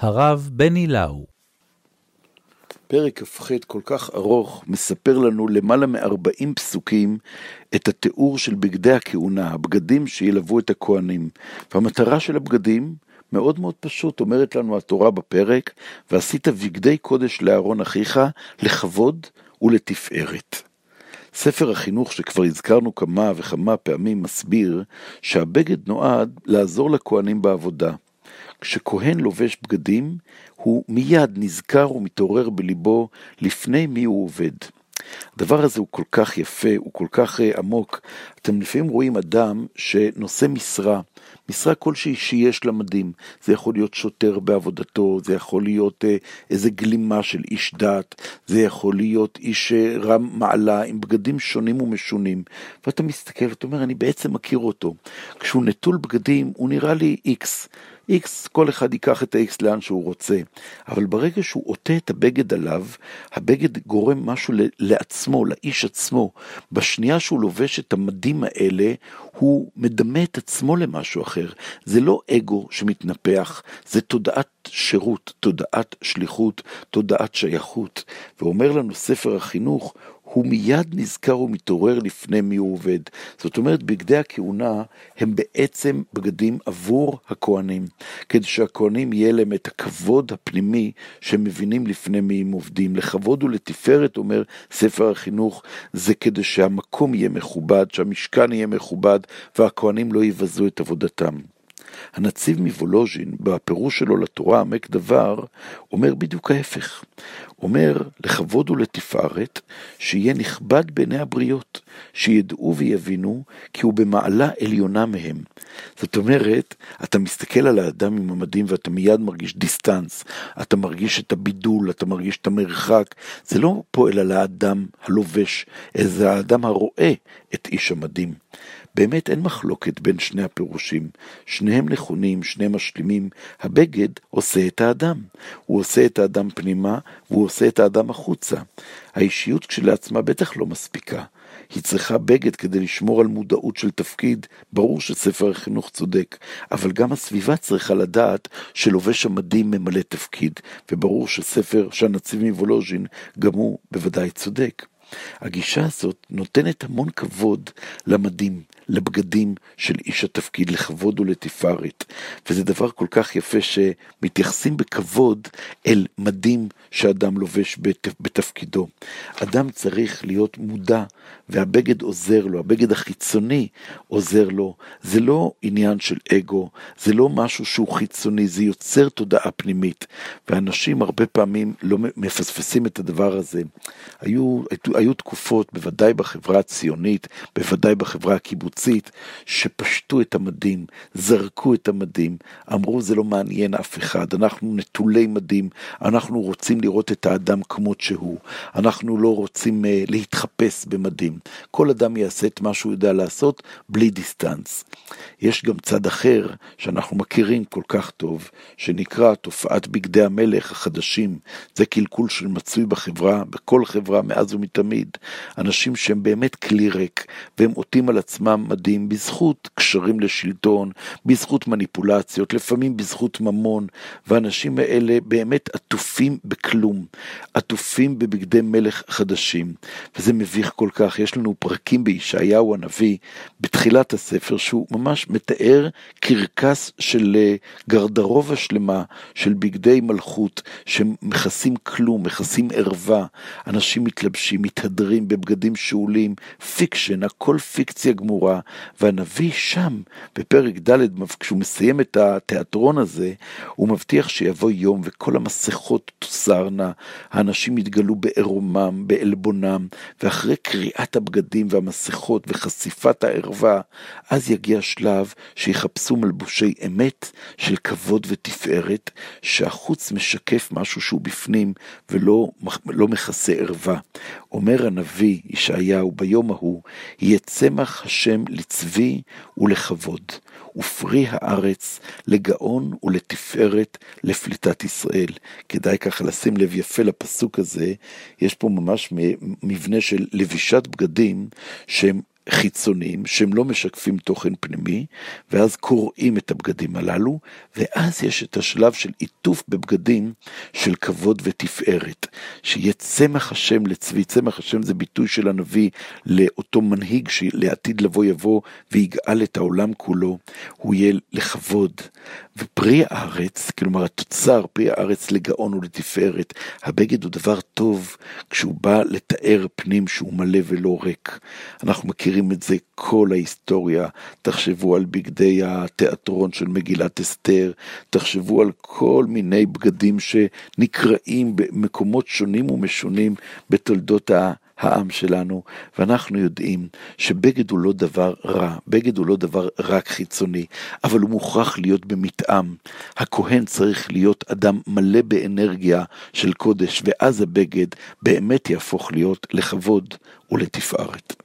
הרב בני לאו. פרק כ"ח כל כך ארוך, מספר לנו למעלה מ-40 פסוקים את התיאור של בגדי הכהונה, הבגדים שילוו את הכהנים. והמטרה של הבגדים מאוד מאוד פשוט, אומרת לנו התורה בפרק, ועשית בגדי קודש לאהרון אחיך, לכבוד ולתפארת. ספר החינוך שכבר הזכרנו כמה וכמה פעמים מסביר שהבגד נועד לעזור לכהנים בעבודה. כשכהן לובש בגדים, הוא מיד נזכר ומתעורר בליבו לפני מי הוא עובד. הדבר הזה הוא כל כך יפה, הוא כל כך uh, עמוק. אתם לפעמים רואים אדם שנושא משרה, משרה כלשהי שיש לה מדים. זה יכול להיות שוטר בעבודתו, זה יכול להיות uh, איזה גלימה של איש דת, זה יכול להיות איש uh, רם מעלה עם בגדים שונים ומשונים. ואתה מסתכל ואתה אומר, אני בעצם מכיר אותו. כשהוא נטול בגדים, הוא נראה לי איקס. X, כל אחד ייקח את ה-X לאן שהוא רוצה, אבל ברגע שהוא עוטה את הבגד עליו, הבגד גורם משהו לעצמו, לאיש עצמו. בשנייה שהוא לובש את המדים האלה, הוא מדמה את עצמו למשהו אחר. זה לא אגו שמתנפח, זה תודעת שירות, תודעת שליחות, תודעת שייכות. ואומר לנו ספר החינוך, הוא מיד נזכר ומתעורר לפני מי הוא עובד. זאת אומרת, בגדי הכהונה הם בעצם בגדים עבור הכהנים, כדי שהכהנים יהיה להם את הכבוד הפנימי שהם מבינים לפני מי הם עובדים. לכבוד ולתפארת, אומר ספר החינוך, זה כדי שהמקום יהיה מכובד, שהמשכן יהיה מכובד, והכהנים לא יבזו את עבודתם. הנציב מוולוז'ין, בפירוש שלו לתורה עמק דבר, אומר בדיוק ההפך. אומר לכבוד ולתפארת, שיהיה נכבד בעיני הבריות, שידעו ויבינו כי הוא במעלה עליונה מהם. זאת אומרת, אתה מסתכל על האדם עם המדים ואתה מיד מרגיש דיסטנס, אתה מרגיש את הבידול, אתה מרגיש את המרחק. זה לא פועל על האדם הלובש, זה האדם הרואה את איש המדים. באמת אין מחלוקת בין שני הפירושים, שניהם נכונים, שניהם משלימים. הבגד עושה את האדם, הוא עושה את האדם פנימה, והוא עושה את האדם החוצה. האישיות כשלעצמה בטח לא מספיקה. היא צריכה בגד כדי לשמור על מודעות של תפקיד, ברור שספר החינוך צודק, אבל גם הסביבה צריכה לדעת שלובש המדים ממלא תפקיד, וברור שספר שהנציב מוולוז'ין גם הוא בוודאי צודק. הגישה הזאת נותנת המון כבוד למדים, לבגדים של איש התפקיד, לכבוד ולתפארת. וזה דבר כל כך יפה שמתייחסים בכבוד אל מדים שאדם לובש בתפקידו. אדם צריך להיות מודע, והבגד עוזר לו, הבגד החיצוני עוזר לו. זה לא עניין של אגו, זה לא משהו שהוא חיצוני, זה יוצר תודעה פנימית. ואנשים הרבה פעמים לא מפספסים את הדבר הזה. היו, היו תקופות, בוודאי בחברה הציונית, בוודאי בחברה הקיבוצית, שפשטו את המדים, זרקו את המדים, אמרו זה לא מעניין אף אחד, אנחנו נטולי מדים, אנחנו רוצים לראות את האדם כמות שהוא, אנחנו לא רוצים uh, להתחפש במדים. כל אדם יעשה את מה שהוא יודע לעשות בלי דיסטנס. יש גם צד אחר שאנחנו מכירים כל כך טוב, שנקרא תופעת בגדי המלך החדשים. זה קלקול שמצוי בחברה, בכל חברה מאז ומתמיד. אנשים שהם באמת כלי ריק, והם עוטים על עצמם מדים בזכות קשרים לשלטון, בזכות מניפולציות, לפעמים בזכות ממון, והאנשים האלה באמת עטופים בכלום, עטופים בבגדי מלך חדשים. וזה מביך כל כך. לנו פרקים בישעיהו הנביא, בתחילת הספר, שהוא ממש מתאר קרקס של אה, גרדרובה שלמה, של בגדי מלכות, שמכסים כלום, מכסים ערווה. אנשים מתלבשים, מתהדרים בבגדים שאולים, fiction, הכל פיקציה גמורה. והנביא שם, בפרק ד', כשהוא מסיים את התיאטרון הזה, הוא מבטיח שיבוא יום וכל המסכות תוסרנה, האנשים יתגלו בעירומם, בעלבונם, ואחרי קריאת הבגדים והמסכות וחשיפת הערווה, אז יגיע שלב שיחפשו מלבושי אמת של כבוד ותפארת, שהחוץ משקף משהו שהוא בפנים ולא לא מכסה ערווה. אומר הנביא ישעיהו ביום ההוא, יהיה צמח השם לצבי ולכבוד, ופרי הארץ לגאון ולתפארת לפליטת ישראל. כדאי ככה לשים לב יפה לפסוק הזה, יש פה ממש מבנה של לבישת בגדים שהם חיצוניים שהם לא משקפים תוכן פנימי, ואז קוראים את הבגדים הללו, ואז יש את השלב של עיטוף בבגדים של כבוד ותפארת, שיהיה צמח השם לצבי, צמח השם זה ביטוי של הנביא לאותו מנהיג שלעתיד לבוא יבוא ויגאל את העולם כולו, הוא יהיה לכבוד. ופרי הארץ, כלומר התוצר, פרי הארץ לגאון ולתפארת, הבגד הוא דבר טוב כשהוא בא לתאר פנים שהוא מלא ולא ריק. אנחנו מכירים את זה כל ההיסטוריה, תחשבו על בגדי התיאטרון של מגילת אסתר, תחשבו על כל מיני בגדים שנקראים במקומות שונים ומשונים בתולדות ה... העם שלנו, ואנחנו יודעים שבגד הוא לא דבר רע, בגד הוא לא דבר רק חיצוני, אבל הוא מוכרח להיות במתאם. הכהן צריך להיות אדם מלא באנרגיה של קודש, ואז הבגד באמת יהפוך להיות לכבוד ולתפארת.